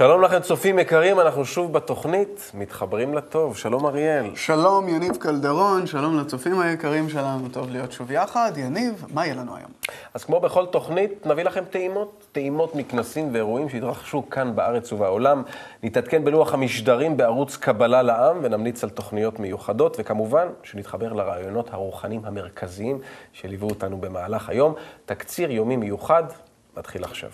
שלום לכם, צופים יקרים, אנחנו שוב בתוכנית, מתחברים לטוב. שלום אריאל. שלום יניב קלדרון, שלום לצופים היקרים שלנו, טוב להיות שוב יחד. יניב, מה יהיה לנו היום? אז כמו בכל תוכנית, נביא לכם טעימות, טעימות מכנסים ואירועים שהתרחשו כאן בארץ ובעולם. נתעדכן בלוח המשדרים בערוץ קבלה לעם ונמליץ על תוכניות מיוחדות, וכמובן שנתחבר לרעיונות הרוחניים המרכזיים שליוו אותנו במהלך היום. תקציר יומי מיוחד מתחיל עכשיו.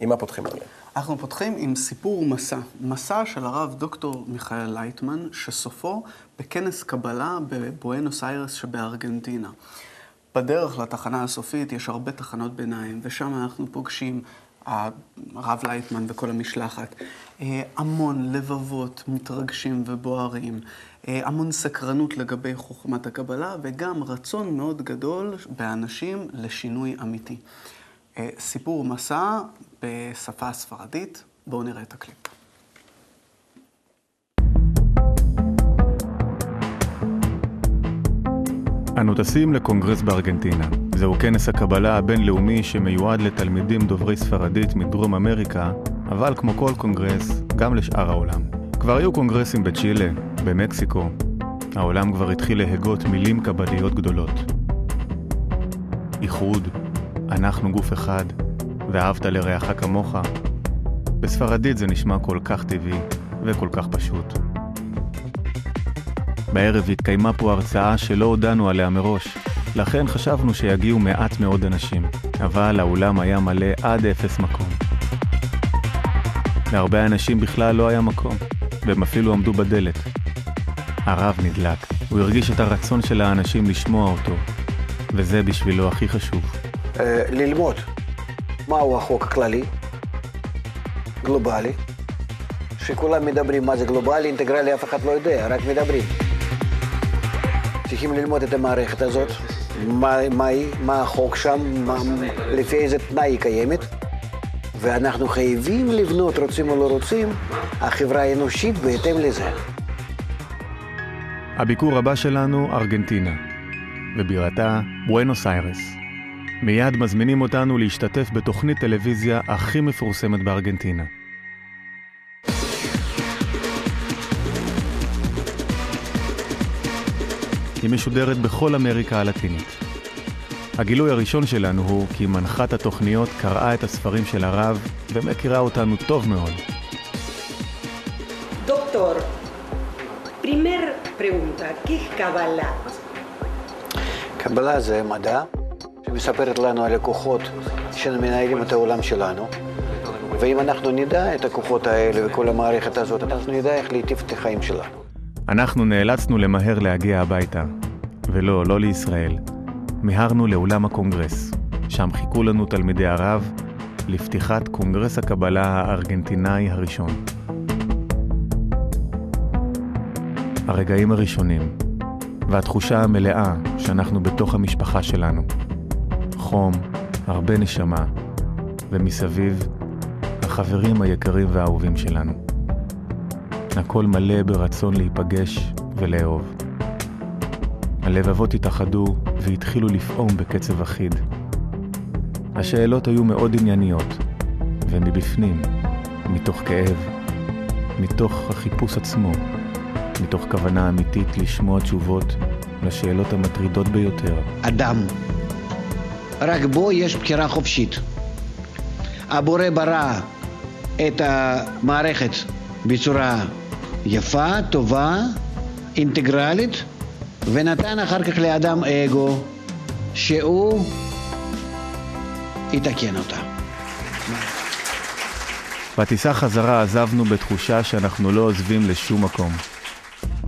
עם מה פותחים אריאל? אנחנו פותחים עם סיפור מסע. מסע של הרב דוקטור מיכאל לייטמן, שסופו בכנס קבלה בבואנוס איירס שבארגנטינה. בדרך לתחנה הסופית יש הרבה תחנות ביניים, ושם אנחנו פוגשים הרב לייטמן וכל המשלחת. אה, המון לבבות מתרגשים ובוערים, אה, המון סקרנות לגבי חוכמת הקבלה, וגם רצון מאוד גדול באנשים לשינוי אמיתי. אה, סיפור מסע בשפה הספרדית. בואו נראה את הקליפ. אנו טסים לקונגרס בארגנטינה. זהו כנס הקבלה הבינלאומי שמיועד לתלמידים דוברי ספרדית מדרום אמריקה, אבל כמו כל קונגרס, גם לשאר העולם. כבר היו קונגרסים בצ'ילה, במקסיקו. העולם כבר התחיל להגות מילים קבליות גדולות. איחוד, אנחנו גוף אחד, ואהבת לרעך כמוך. בספרדית זה נשמע כל כך טבעי וכל כך פשוט. בערב התקיימה פה הרצאה שלא הודענו עליה מראש, לכן חשבנו שיגיעו מעט מאוד אנשים, אבל האולם היה מלא עד אפס מקום. להרבה אנשים בכלל לא היה מקום, והם אפילו עמדו בדלת. הרב נדלק, הוא הרגיש את הרצון של האנשים לשמוע אותו, וזה בשבילו הכי חשוב. ללמוד מהו החוק הכללי, גלובלי, שכולם מדברים מה זה גלובלי, אינטגרלי אף אחד לא יודע, רק מדברים. צריכים ללמוד את המערכת הזאת, מה, היא, מה החוק שם, לפי איזה תנאי היא קיימת, ואנחנו חייבים לבנות, רוצים או לא רוצים, החברה האנושית בהתאם לזה. הביקור הבא שלנו, ארגנטינה, ובירתה בואנוס איירס. מיד מזמינים אותנו להשתתף בתוכנית טלוויזיה הכי מפורסמת בארגנטינה. היא משודרת בכל אמריקה הלטינית. הגילוי הראשון שלנו הוא כי מנחת התוכניות קראה את הספרים של הרב ומכירה אותנו טוב מאוד. דוקטור, primer pregunta, ¿qué es קבלה? קבלה זה מדע שמספרת לנו על הכוחות שמנהלים את העולם שלנו. ואם אנחנו נדע את הכוחות האלה וכל המערכת הזאת, אנחנו נדע איך להיטיב את החיים שלנו. אנחנו נאלצנו למהר להגיע הביתה. ולא, לא לישראל. מיהרנו לאולם הקונגרס. שם חיכו לנו תלמידי הרב לפתיחת קונגרס הקבלה הארגנטינאי הראשון. הרגעים הראשונים, והתחושה המלאה שאנחנו בתוך המשפחה שלנו. חום, הרבה נשמה, ומסביב, החברים היקרים והאהובים שלנו. הכל מלא ברצון להיפגש ולאהוב. הלבבות התאחדו והתחילו לפעום בקצב אחיד. השאלות היו מאוד ענייניות, ומבפנים, מתוך כאב, מתוך החיפוש עצמו, מתוך כוונה אמיתית לשמוע תשובות לשאלות המטרידות ביותר. אדם, רק בו יש בחירה חופשית. הבורא ברא את המערכת בצורה יפה, טובה, אינטגרלית, ונתן אחר כך לאדם אגו, שהוא יתקן אותה. בטיסה חזרה עזבנו בתחושה שאנחנו לא עוזבים לשום מקום.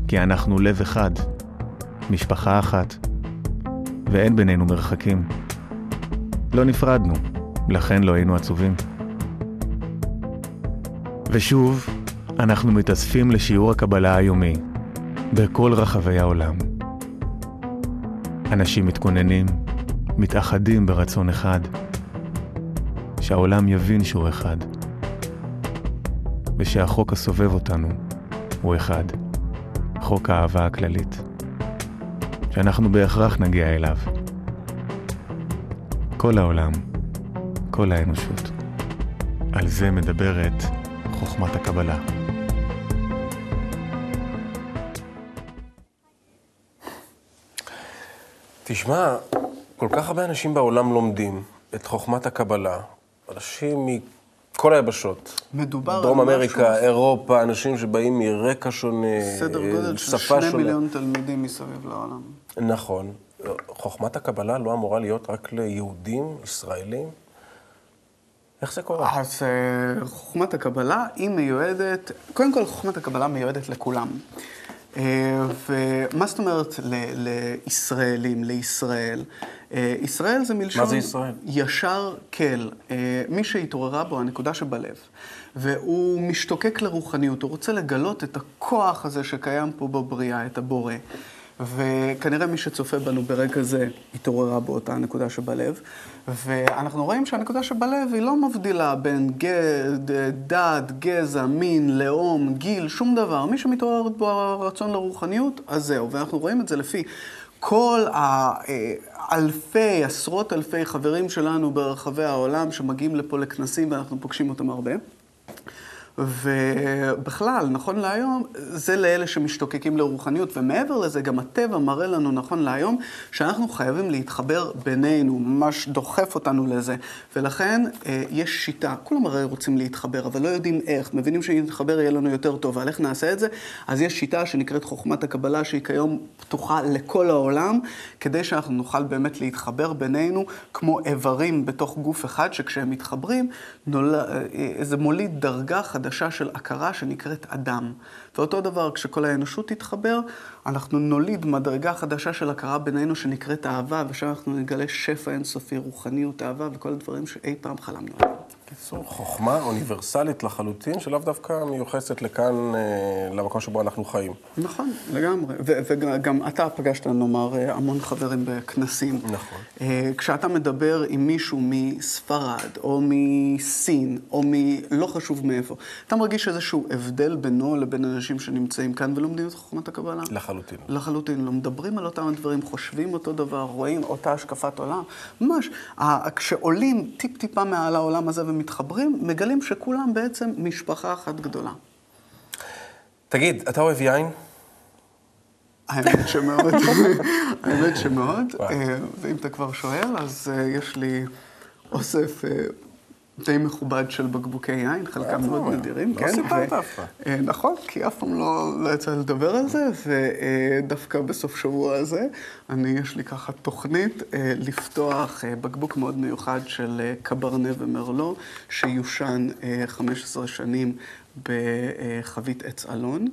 כי אנחנו לב אחד, משפחה אחת, ואין בינינו מרחקים. לא נפרדנו, לכן לא היינו עצובים. ושוב, אנחנו מתאספים לשיעור הקבלה היומי, בכל רחבי העולם. אנשים מתכוננים, מתאחדים ברצון אחד, שהעולם יבין שהוא אחד, ושהחוק הסובב אותנו הוא אחד, חוק האהבה הכללית, שאנחנו בהכרח נגיע אליו. כל העולם, כל האנושות. על זה מדברת חוכמת הקבלה. תשמע, כל כך הרבה אנשים בעולם לומדים את חוכמת הקבלה. אנשים מכל היבשות. מדובר על דרום משהו- אמריקה, אירופה, אנשים שבאים מרקע שונה, סדר גודל של שפה שני שונה. מיליון תלמידים מסביב לעולם. נכון. חוכמת הקבלה לא אמורה להיות רק ליהודים, ישראלים? איך זה קורה? אז אה, חוכמת הקבלה היא מיועדת, קודם כל חוכמת הקבלה מיועדת לכולם. אה, ומה זאת אומרת ל- לישראלים, לישראל? אה, ישראל זה מלשון... מה זה ישראל? ישר כל. מי שהתעוררה בו הנקודה שבלב. והוא משתוקק לרוחניות, הוא רוצה לגלות את הכוח הזה שקיים פה בבריאה, את הבורא. וכנראה מי שצופה בנו ברגע זה התעוררה באותה הנקודה שבלב. ואנחנו רואים שהנקודה שבלב היא לא מבדילה בין גד, דת, גזע, מין, לאום, גיל, שום דבר. מי שמתעורר בו הרצון לרוחניות, אז זהו. ואנחנו רואים את זה לפי כל האלפי, עשרות אלפי חברים שלנו ברחבי העולם שמגיעים לפה לכנסים ואנחנו פוגשים אותם הרבה. ובכלל, נכון להיום, זה לאלה שמשתוקקים לרוחניות, ומעבר לזה, גם הטבע מראה לנו, נכון להיום, שאנחנו חייבים להתחבר בינינו, ממש דוחף אותנו לזה. ולכן אה, יש שיטה, כולם הרי רוצים להתחבר, אבל לא יודעים איך, מבינים שאם נתחבר יהיה לנו יותר טוב, ועל איך נעשה את זה? אז יש שיטה שנקראת חוכמת הקבלה, שהיא כיום פתוחה לכל העולם, כדי שאנחנו נוכל באמת להתחבר בינינו, כמו איברים בתוך גוף אחד, שכשהם מתחברים, נול... אה, זה מוליד דרגה חדשה של הכרה שנקראת אדם. ואותו דבר, כשכל האנושות תתחבר, אנחנו נוליד מדרגה חדשה של הכרה בינינו שנקראת אהבה, ושם אנחנו נגלה שפע אינסופי, רוחניות, אהבה וכל הדברים שאי פעם חלמנו עליהם. בקיצור, חוכמה אוניברסלית לחלוטין, שלאו דווקא מיוחסת לכאן, אה, למקום שבו אנחנו חיים. נכון, לגמרי. ו- וגם אתה פגשת, נאמר, אה, המון חברים בכנסים. נכון. אה, כשאתה מדבר עם מישהו מספרד, או מסין, או מלא חשוב מאיפה, אתה מרגיש איזשהו הבדל בינו לבין אנשים שנמצאים כאן ולומדים את חוכמת הקבלה? לחלוטין. לחלוטין, לא מדברים על אותם הדברים, חושבים אותו דבר, רואים אותה השקפת עולם. ממש, כשעולים טיפ-טיפה מעל העולם הזה ומתחברים, מגלים שכולם בעצם משפחה אחת גדולה. תגיד, אתה אוהב יין? האמת שמאוד, האמת שמאוד. אה, ואם אתה כבר שואל, אז אה, יש לי אוסף אה, די מכובד של בקבוקי יין, חלקם מאוד אומר? נדירים, לא כן. סיפרת ו- אף פעם. אה, נכון, כי אף פעם לא, לא יצא לדבר על זה, ודווקא בסוף שבוע הזה, אני, יש לי ככה תוכנית אה, לפתוח אה, בקבוק מאוד מיוחד של אה, קברנה ומרלו, שיושן אה, 15 שנים בחבית עץ אלון.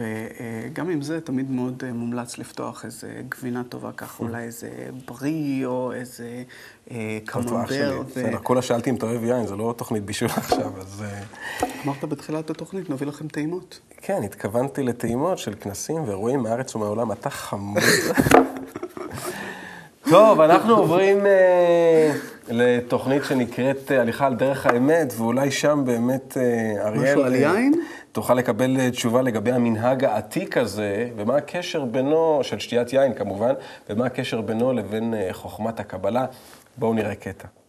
וגם עם זה תמיד מאוד אה, מומלץ לפתוח איזה גבינה טובה, ככה אולי איזה ברי או איזה אה, קממבר. ו- בסדר, כולה שאלתי אם אתה אוהב יין, זה לא תוכנית בישול עכשיו, אז... אה, אמרת בתחילת התוכנית, נביא לכם טעימות. כן, התכוונתי לטעימות של כנסים ואירועים מהארץ ומהעולם, אתה חמוד. טוב, אנחנו עוברים לתוכנית שנקראת אה, הליכה על דרך האמת, ואולי שם באמת, אה, אריאל... משהו על אה, יין? תוכל לקבל תשובה לגבי המנהג העתיק הזה, ומה הקשר בינו, של שתיית יין כמובן, ומה הקשר בינו לבין חוכמת הקבלה. בואו נראה קטע.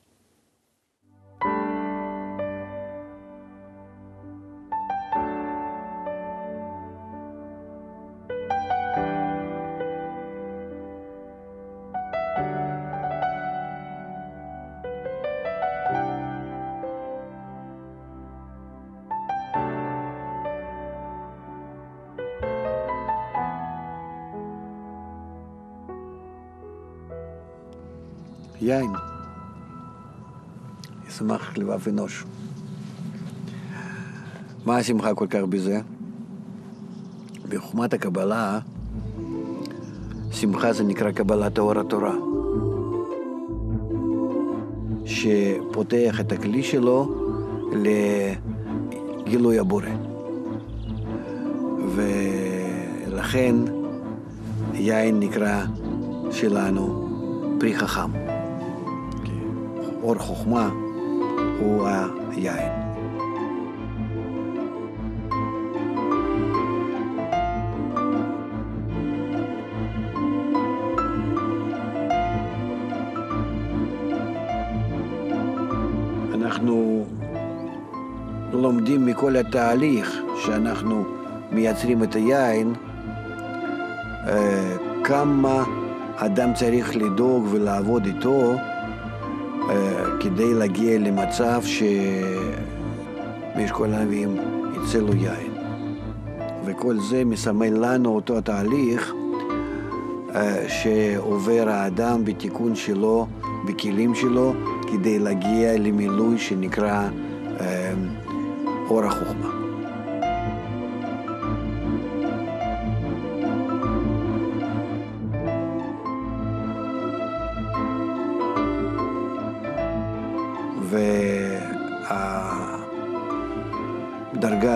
יין. ישמח לבב אנוש. מה השמחה כל כך בזה? בחוכמת הקבלה, שמחה זה נקרא קבלת אור התורה, שפותח את הכלי שלו לגילוי הבורא. ולכן יין נקרא שלנו פרי חכם. אור חוכמה הוא היין. אנחנו לומדים מכל התהליך שאנחנו מייצרים את היין, אה, כמה אדם צריך לדאוג ולעבוד איתו כדי להגיע למצב שמאשכול הנביאים יצא לו יין. וכל זה מסמל לנו אותו תהליך אה, שעובר האדם בתיקון שלו, בכלים שלו, כדי להגיע למילוי שנקרא אה, אור החוכמה.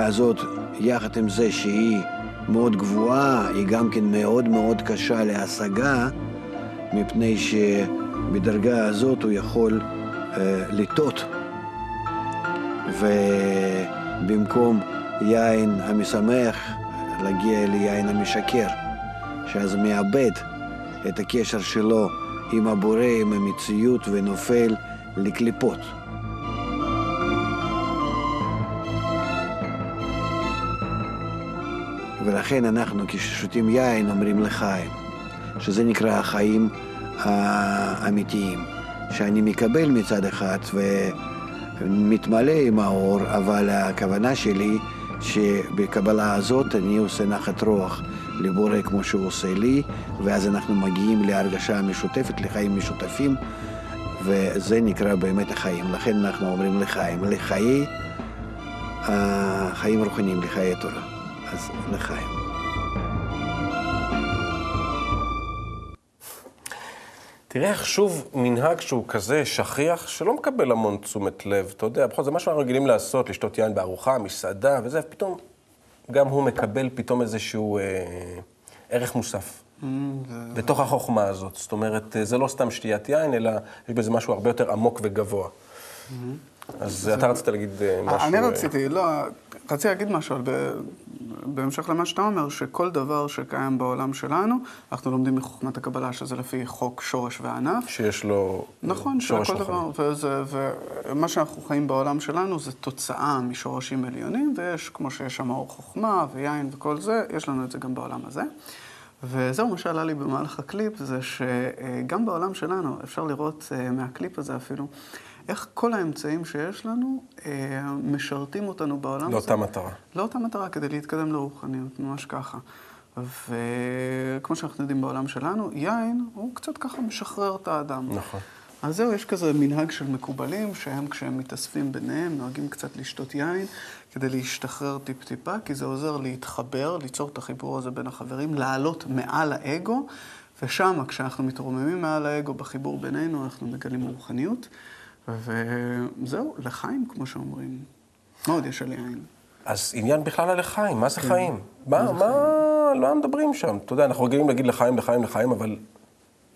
הזאת, יחד עם זה שהיא מאוד גבוהה, היא גם כן מאוד מאוד קשה להשגה, מפני שבדרגה הזאת הוא יכול אה, לטעות. ובמקום יין המשמח, להגיע ליין המשקר, שאז מאבד את הקשר שלו עם הבורא, עם המציאות, ונופל לקליפות. ולכן אנחנו כששותים יין אומרים לחיים, שזה נקרא החיים האמיתיים, שאני מקבל מצד אחד ומתמלא עם האור, אבל הכוונה שלי שבקבלה הזאת אני עושה נחת רוח לבורא כמו שהוא עושה לי, ואז אנחנו מגיעים להרגשה משותפת, לחיים משותפים, וזה נקרא באמת החיים. לכן אנחנו אומרים לחיים, לחיי החיים רוחניים, לחיי התורה. אז לחיים. תראה איך שוב מנהג שהוא כזה שכיח, שלא מקבל המון תשומת לב, אתה יודע, בכל זאת, מה שאנחנו רגילים לעשות, לשתות יין בארוחה, מסעדה וזה, פתאום גם הוא מקבל פתאום איזשהו אה, ערך מוסף. Mm, בתוך החוכמה הזאת. זאת אומרת, זה לא סתם שתיית יין, אלא יש בזה משהו הרבה יותר עמוק וגבוה. אז אתה רצית להגיד אה, משהו... אני אה, רציתי, לא, רציתי להגיד משהו, בהמשך למה שאתה אומר, שכל דבר שקיים בעולם שלנו, אנחנו לומדים מחוכמת הקבלה, שזה לפי חוק שורש וענף. שיש לו נכון, שורש שכל רוחני. דבר, וזה, ומה שאנחנו חיים בעולם שלנו זה תוצאה משורשים עליונים, ויש, כמו שיש שם אור חוכמה ויין וכל זה, יש לנו את זה גם בעולם הזה. וזהו, מה שעלה לי במהלך הקליפ, זה שגם בעולם שלנו, אפשר לראות אה, מהקליפ הזה אפילו, איך כל האמצעים שיש לנו אה, משרתים אותנו בעולם הזה. לאותה מטרה. לאותה מטרה, כדי להתקדם לרוחניות, ממש ככה. וכמו שאנחנו יודעים בעולם שלנו, יין הוא קצת ככה משחרר את האדם. נכון. אז זהו, יש כזה מנהג של מקובלים, שהם כשהם מתאספים ביניהם, נוהגים קצת לשתות יין, כדי להשתחרר טיפ-טיפה, כי זה עוזר להתחבר, ליצור את החיבור הזה בין החברים, לעלות מעל האגו, ושם, כשאנחנו מתרוממים מעל האגו בחיבור בינינו, אנחנו מגלים רוחניות. וזהו, לחיים, כמו שאומרים. מה עוד יש על יין? אז עניין בכלל על לחיים, מה כן. זה חיים? מה, מה, לא מדברים שם? אתה יודע, אנחנו רגילים להגיד לחיים, לחיים, לחיים, אבל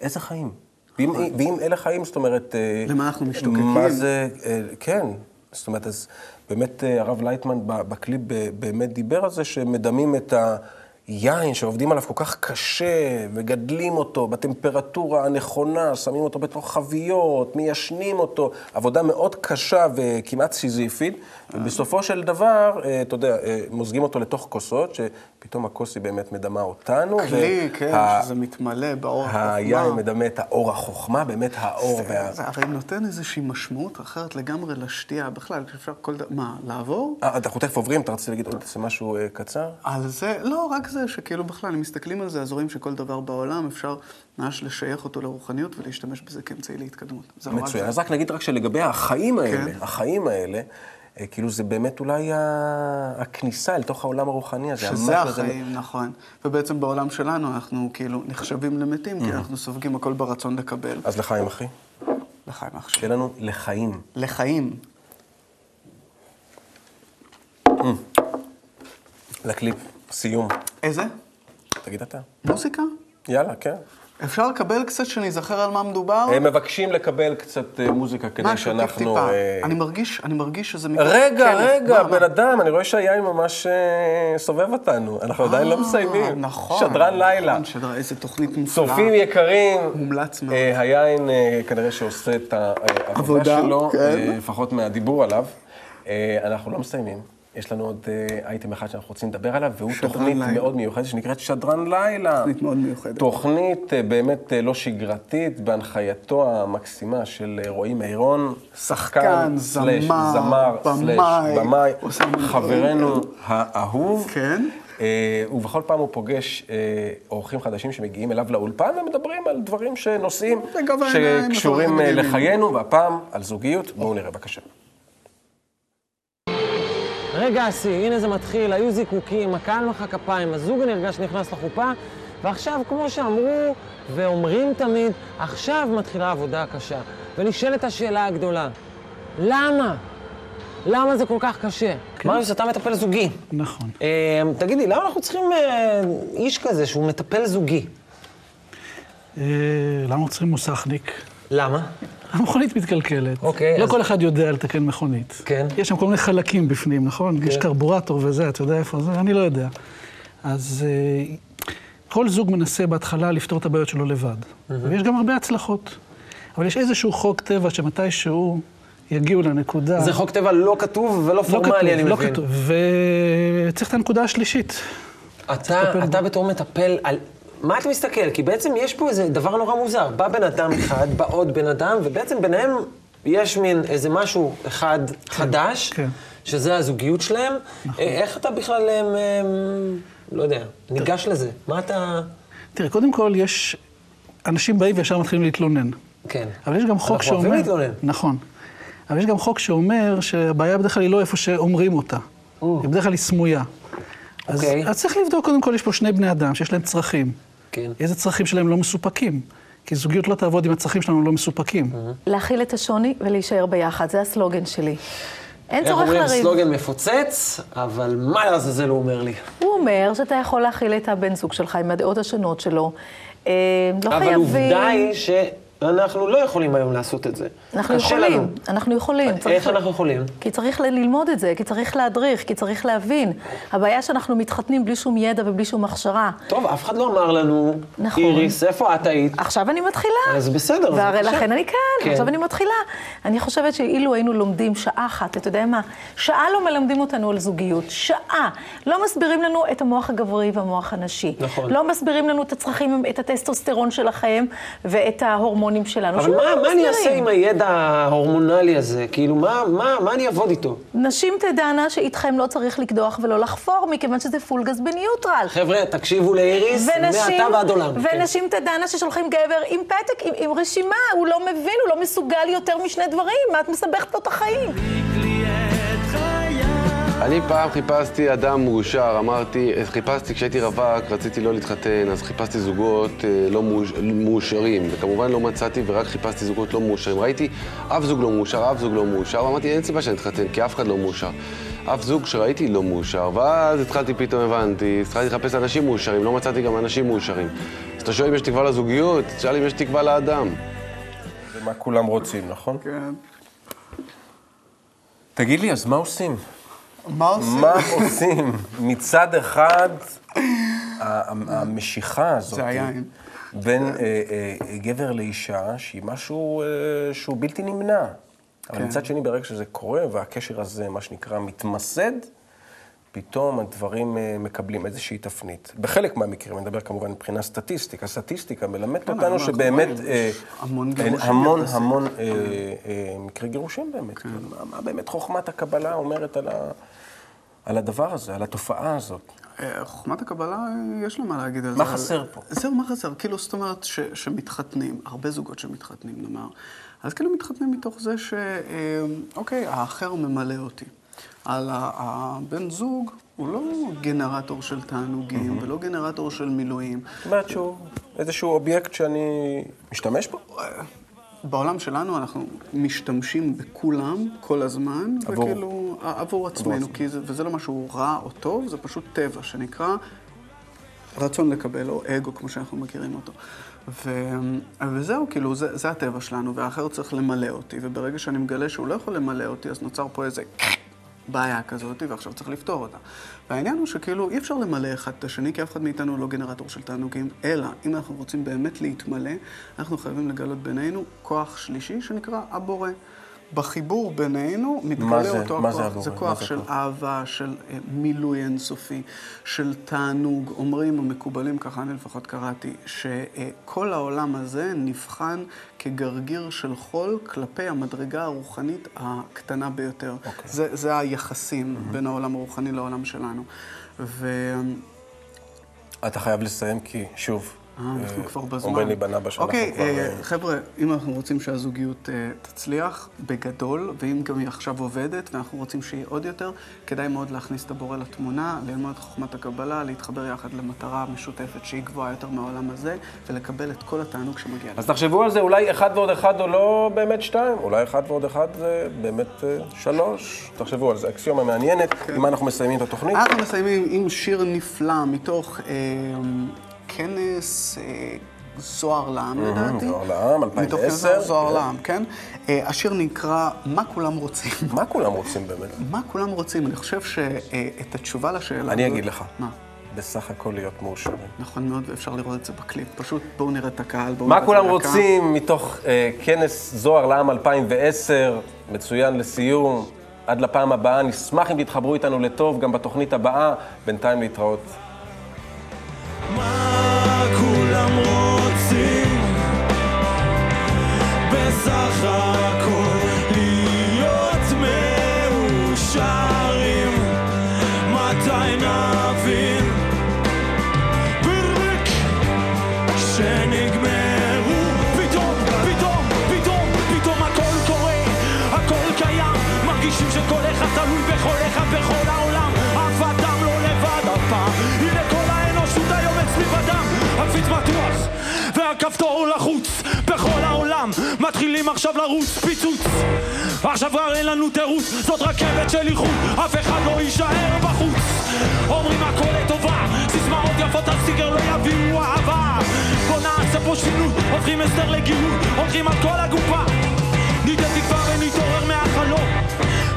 איזה חיים? ואם, ואם אלה חיים, זאת אומרת... אה, למה אנחנו משתוקקים? מה זה, אה, כן. זאת אומרת, אז באמת אה, הרב לייטמן בקליפ באמת דיבר על זה שמדמים את היין שעובדים עליו כל כך קשה, מגדלים אותו בטמפרטורה הנכונה, שמים אותו בתוך חביות, מיישנים אותו, עבודה מאוד קשה וכמעט סיזיפית, ובסופו של דבר, אה, אתה יודע, אה, מוזגים אותו לתוך כוסות, שפתאום הכוס היא באמת מדמה אותנו. כלי, כן, שזה מתמלא באור החוכמה. היין מדמה את האור החוכמה, באמת האור וה... זה הרי נותן איזושהי משמעות אחרת לגמרי לשתייה. בכלל, אפשר כל דבר... מה, לעבור? אה, אנחנו תכף עוברים, אתה רצית להגיד עוד משהו אה, קצר? על זה, לא, רק זה, שכאילו בכלל, אם מסתכלים על זה, אז רואים שכל דבר בעולם אפשר ממש לשייך אותו לרוחניות ולהשתמש בזה כאמצעי להתקדמות. מצוין. זה. אז רק נגיד רק שלגבי החיים האלה, כן. החיים האלה, כאילו זה באמת אולי הכניסה אל תוך העולם הרוחני הזה. שזה המש הזה. החיים, נכון. ובעצם בעולם שלנו אנחנו כאילו נחשבים למתים, Mm. כי אנחנו סופגים הכל ברצון לקבל. אז לחיים, אחי. לחיים אח שלי. שיהיה לנו לחיים. לחיים. לקליפ, סיום. איזה? תגיד אתה. מוזיקה? יאללה, כן. אפשר לקבל קצת שניזכר על מה מדובר? הם מבקשים לקבל קצת אה, מוזיקה כדי משהו, שאנחנו... טיפ-טיפה. אה, אני מרגיש, אני מרגיש שזה... רגע, כלב. רגע, מה, בן מה? אדם, אני רואה שהיין ממש אה, סובב אותנו. אנחנו עדיין לא אה, מסיימים. נכון. שדרן לילה. נכון, שדרן, איזה תוכנית מופלאה. צופים יקרים, מומלץ מאוד. אה, היין אה, כנראה שעושה את העבודה עבודה, שלו, כן. אה, לפחות מהדיבור עליו. אה, אנחנו לא מסיימים. יש לנו עוד אה, אייטם אחד שאנחנו רוצים לדבר עליו, והוא תוכנית לילה. מאוד מיוחדת שנקראת שדרן לילה. תוכנית מאוד מיוחדת. תוכנית אה, באמת אה, לא שגרתית, בהנחייתו המקסימה של רועי מירון. שחקן, סלש זמר, סלש במאי, חברנו. האהוב. כן. אה, ובכל פעם הוא פוגש אורחים חדשים שמגיעים אליו לאולפן ומדברים על דברים שנושאים שקשורים. לחיינו, והפעם על זוגיות. בואו נראה בבקשה. רגע השיא, הנה זה מתחיל, היו זיקוקים, הקהל מחא כפיים, הזוג הנרגש נכנס לחופה, ועכשיו, כמו שאמרו ואומרים תמיד, עכשיו מתחילה העבודה הקשה. ונשאלת השאלה הגדולה, למה? למה זה כל כך קשה? מריוס, אתה מטפל זוגי. נכון. אה, תגיד לי, למה אנחנו צריכים אה, איש כזה שהוא מטפל זוגי? אה, למה צריכים מוסכניק? למה? המכונית מתקלקלת. אוקיי, לא אז- כל אחד יודע לתקן מכונית. כן. יש שם כל מיני חלקים בפנים, נכון? יש קרבורטור וזה, אתה יודע איפה זה? אני לא יודע. אז אה, כל זוג מנסה בהתחלה לפתור את הבעיות שלו לבד. ויש גם הרבה הצלחות. אבל יש איזשהו חוק טבע שמתישהו יגיעו לנקודה... זה חוק טבע לא כתוב ולא לא פורמלי, כתוב, אני לא מבין. כתוב. וצריך את הנקודה השלישית. אתה, אתה בו. בתור מטפל, על מה אתה מסתכל? כי בעצם יש פה איזה דבר נורא מוזר. בא בן אדם אחד, בא עוד בן אדם, ובעצם ביניהם יש מין איזה משהו אחד חדש, כן. שזה הזוגיות שלהם. אה, איך אתה בכלל, אה, אה, לא יודע, ניגש לזה? מה אתה... תראה, קודם כל יש... אנשים באים וישר מתחילים להתלונן. כן. אבל יש גם חוק אנחנו שאומר... אוהבים להתלונן. נכון. אבל יש גם חוק שאומר שהבעיה בדרך כלל היא לא איפה שאומרים אותה. היא בדרך כלל היא סמויה. אז, אוקיי. אז צריך לבדוק, קודם כל, יש פה שני בני אדם שיש להם צרכים. כן. איזה צרכים שלהם לא מסופקים? כי זוגיות לא תעבוד אם הצרכים שלנו לא מסופקים. להכיל את השוני ולהישאר ביחד, זה הסלוגן שלי. אין איך צורך אומרים, לריב. סלוגן מפוצץ, אבל מה לעזאזל הוא אומר לי? הוא אומר שאתה יכול להכיל את הבן זוג שלך עם הדעות השונות שלו. אה, לא אבל חייבים... עובדה היא שאנחנו לא יכולים היום לעשות את זה. אנחנו יכולים, לנו. אנחנו יכולים. איך אנחנו יכולים? כי צריך ללמוד את זה, כי צריך להדריך, כי צריך להבין. הבעיה שאנחנו מתחתנים בלי שום ידע ובלי שום הכשרה. טוב, אף אחד לא אמר לנו, נכון. איריס, איפה את היית? עכשיו אני מתחילה. אז בסדר, והרי. לכן אני כאן, כן. עכשיו אני מתחילה. אני חושבת שאילו היינו לומדים שעה אחת, אתה יודע מה? שעה לא מלמדים אותנו על זוגיות, שעה. לא מסבירים לנו את המוח הגברי והמוח הנשי. נכון. לא מסבירים לנו את הצרכים, את הטסטוסטרון שלכם ואת ההורמונים שלנו. אבל מה, דבר מה אני. אעשה עם הידע ההורמונלי הזה? כאילו, מה, מה, מה אני אעבוד איתו? נשים תדענה שאיתכם לא צריך לקדוח ולא לחפור, מכיוון שזה פול גז בניוטרל. חבר'ה, תקשיבו לאיריס, מעתה ועד עולם. כן. ונשים תדענה ששולחים גבר עם פתק, עם, עם רשימה, הוא לא מבין, הוא לא מסוגל יותר משני דברים, מה את מסבכת לו את החיים? אני פעם חיפשתי אדם מאושר, אמרתי, חיפשתי, כשהייתי רווק, רציתי לא להתחתן, אז חיפשתי זוגות אה, לא מאוש, מאושרים, וכמובן לא מצאתי ורק חיפשתי זוגות לא מאושרים. ראיתי אף זוג לא מאושר, אף זוג לא מאושר, ואמרתי, אין סיבה שאני אתחתן, כי אף אחד לא מאושר. אף זוג שראיתי לא מאושר, ואז התחלתי, פתאום הבנתי, התחלתי לחפש אנשים מאושרים, לא מצאתי גם אנשים מאושרים. אז אתה שואל אם יש תקווה לזוגיות, תשאל אם יש תקווה לאדם. זה מה כולם רוצים, נכון? כן. תגיד לי, אז מה עושים? מה עושים? מה עושים? מצד אחד, המשיכה הזאת זה היין. בין אה, אה, גבר לאישה, שהיא משהו אה, שהוא בלתי נמנע. אבל כן. מצד שני, ברגע שזה קורה, והקשר הזה, מה שנקרא, מתמסד, פתאום הדברים מקבלים איזושהי תפנית. בחלק מהמקרים, אני מדבר כמובן מבחינה סטטיסטית, הסטטיסטיקה מלמדת כן, אותנו שבאמת... המון המון מקרי גירושים באמת. כן. מה באמת חוכמת הקבלה אומרת על, ה, על הדבר הזה, על התופעה הזאת? אה, חוכמת הקבלה, אה, יש לה מה להגיד על זה. מה חסר פה? זהו, מה חסר? כאילו, זאת אומרת, ש, שמתחתנים, הרבה זוגות שמתחתנים, נאמר, אז כאילו מתחתנים מתוך זה ש... אה, האחר ממלא אותי. על הבן זוג הוא לא גנרטור של תענוגים ולא גנרטור של מילואים. זאת אומרת שהוא איזשהו אובייקט שאני משתמש בו? בעולם שלנו אנחנו משתמשים בכולם כל הזמן, עבור- וכאילו, עבור עצמנו, עצמנו. כי זה, וזה לא משהו רע או טוב, זה פשוט טבע שנקרא רצון לקבל, או אגו, כמו שאנחנו מכירים אותו. ו... וזהו, כאילו, זה, זה הטבע שלנו, והאחר צריך למלא אותי, וברגע שאני מגלה שהוא לא יכול למלא אותי, אז נוצר פה איזה בעיה כזאת, ועכשיו צריך לפתור אותה. והעניין הוא שכאילו אי אפשר למלא אחד את השני, כי אף אחד מאיתנו לא גנרטור של תענוגים, אלא אם אנחנו רוצים באמת להתמלא, אנחנו חייבים לגלות בינינו כוח שלישי שנקרא הבורא. בחיבור בינינו מתגלה זה- אותו הכוח. זה עבורי? זה כוח זה של כוח? אהבה, של אה, מילוי אינסופי, של תענוג. אומרים המקובלים, ככה אני לפחות קראתי, שכל העולם הזה נבחן כגרגיר של חול כלפי המדרגה הרוחנית הקטנה ביותר. אוקיי. זה, זה היחסים בין העולם הרוחני לעולם שלנו. ו... אתה חייב לסיים כי, שוב, אנחנו אה, כבר בזמן. אומרים לי בנבא שאנחנו אוקיי. אה, אה, חבר'ה, אם אנחנו רוצים שהזוגיות אה, תצליח, בגדול, ואם גם היא עכשיו עובדת, ואנחנו רוצים שיהיה עוד יותר, כדאי מאוד להכניס את הבורא לתמונה, ללמוד את חוכמת הקבלה, להתחבר יחד למטרה משותפת שהיא גבוהה יותר מהעולם הזה, ולקבל את כל התענוג שמגיע לנו. אז תחשבו על זה, אולי אחד ועוד אחד הוא לא באמת שתיים, אולי אחד ועוד אחד זה באמת אה, שלוש. תחשבו על זה, אקסיומה מעניינת, עם מה אנחנו מסיימים את התוכנית. אנחנו מסיימים עם שיר נפלא מתוך אה, כנס אה, זוהר לעם, לדעתי. זוהר לעם, מתוך כנס 2010. זוהר כן. לעם, כן. אה, השיר נקרא "מה כולם רוצים". מה כולם רוצים באמת? מה כולם רוצים? אני חושב שאת התשובה לשאלה... אני אגיד לך. מה? בסך הכל להיות מאושרים. נכון מאוד, ואפשר לראות את זה בקליפ. פשוט בואו נראה את הקהל, בואו נראה מה את כולם הלהקה. רוצים מתוך אה, כנס זוהר לעם 2010, מצוין לסיום. עד לפעם הבאה, נשמח אם תתחברו איתנו לטוב גם בתוכנית הבאה. בינתיים להתראות. והכפתור לחוץ. בכל העולם מתחילים עכשיו לרוץ פיצוץ. עכשיו כבר אין לנו תירוץ זאת רכבת של איחוד. אף אחד לא יישאר בחוץ. אומרים הכל לטובה סיסמאות יפות על סטיגר לא יביאו אהבה. בוא נעשה פה שינוי הופכים הסדר לגילוי הולכים על כל הגופה. ניתן תקווה ונתעורר מהחלום.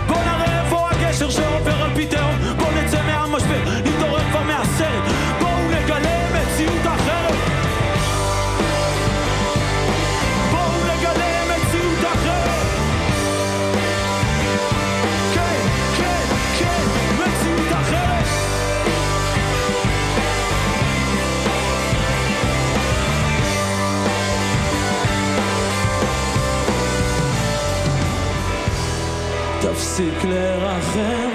בוא נראה איפה הגשר שעובר על פי תהום. בוא נצא מהמשבר, נתעורר כבר מהסרט. בואו נגלה תפסיק לרחם.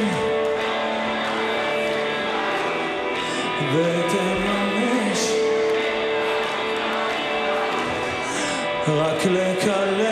ותממש. רק לקלל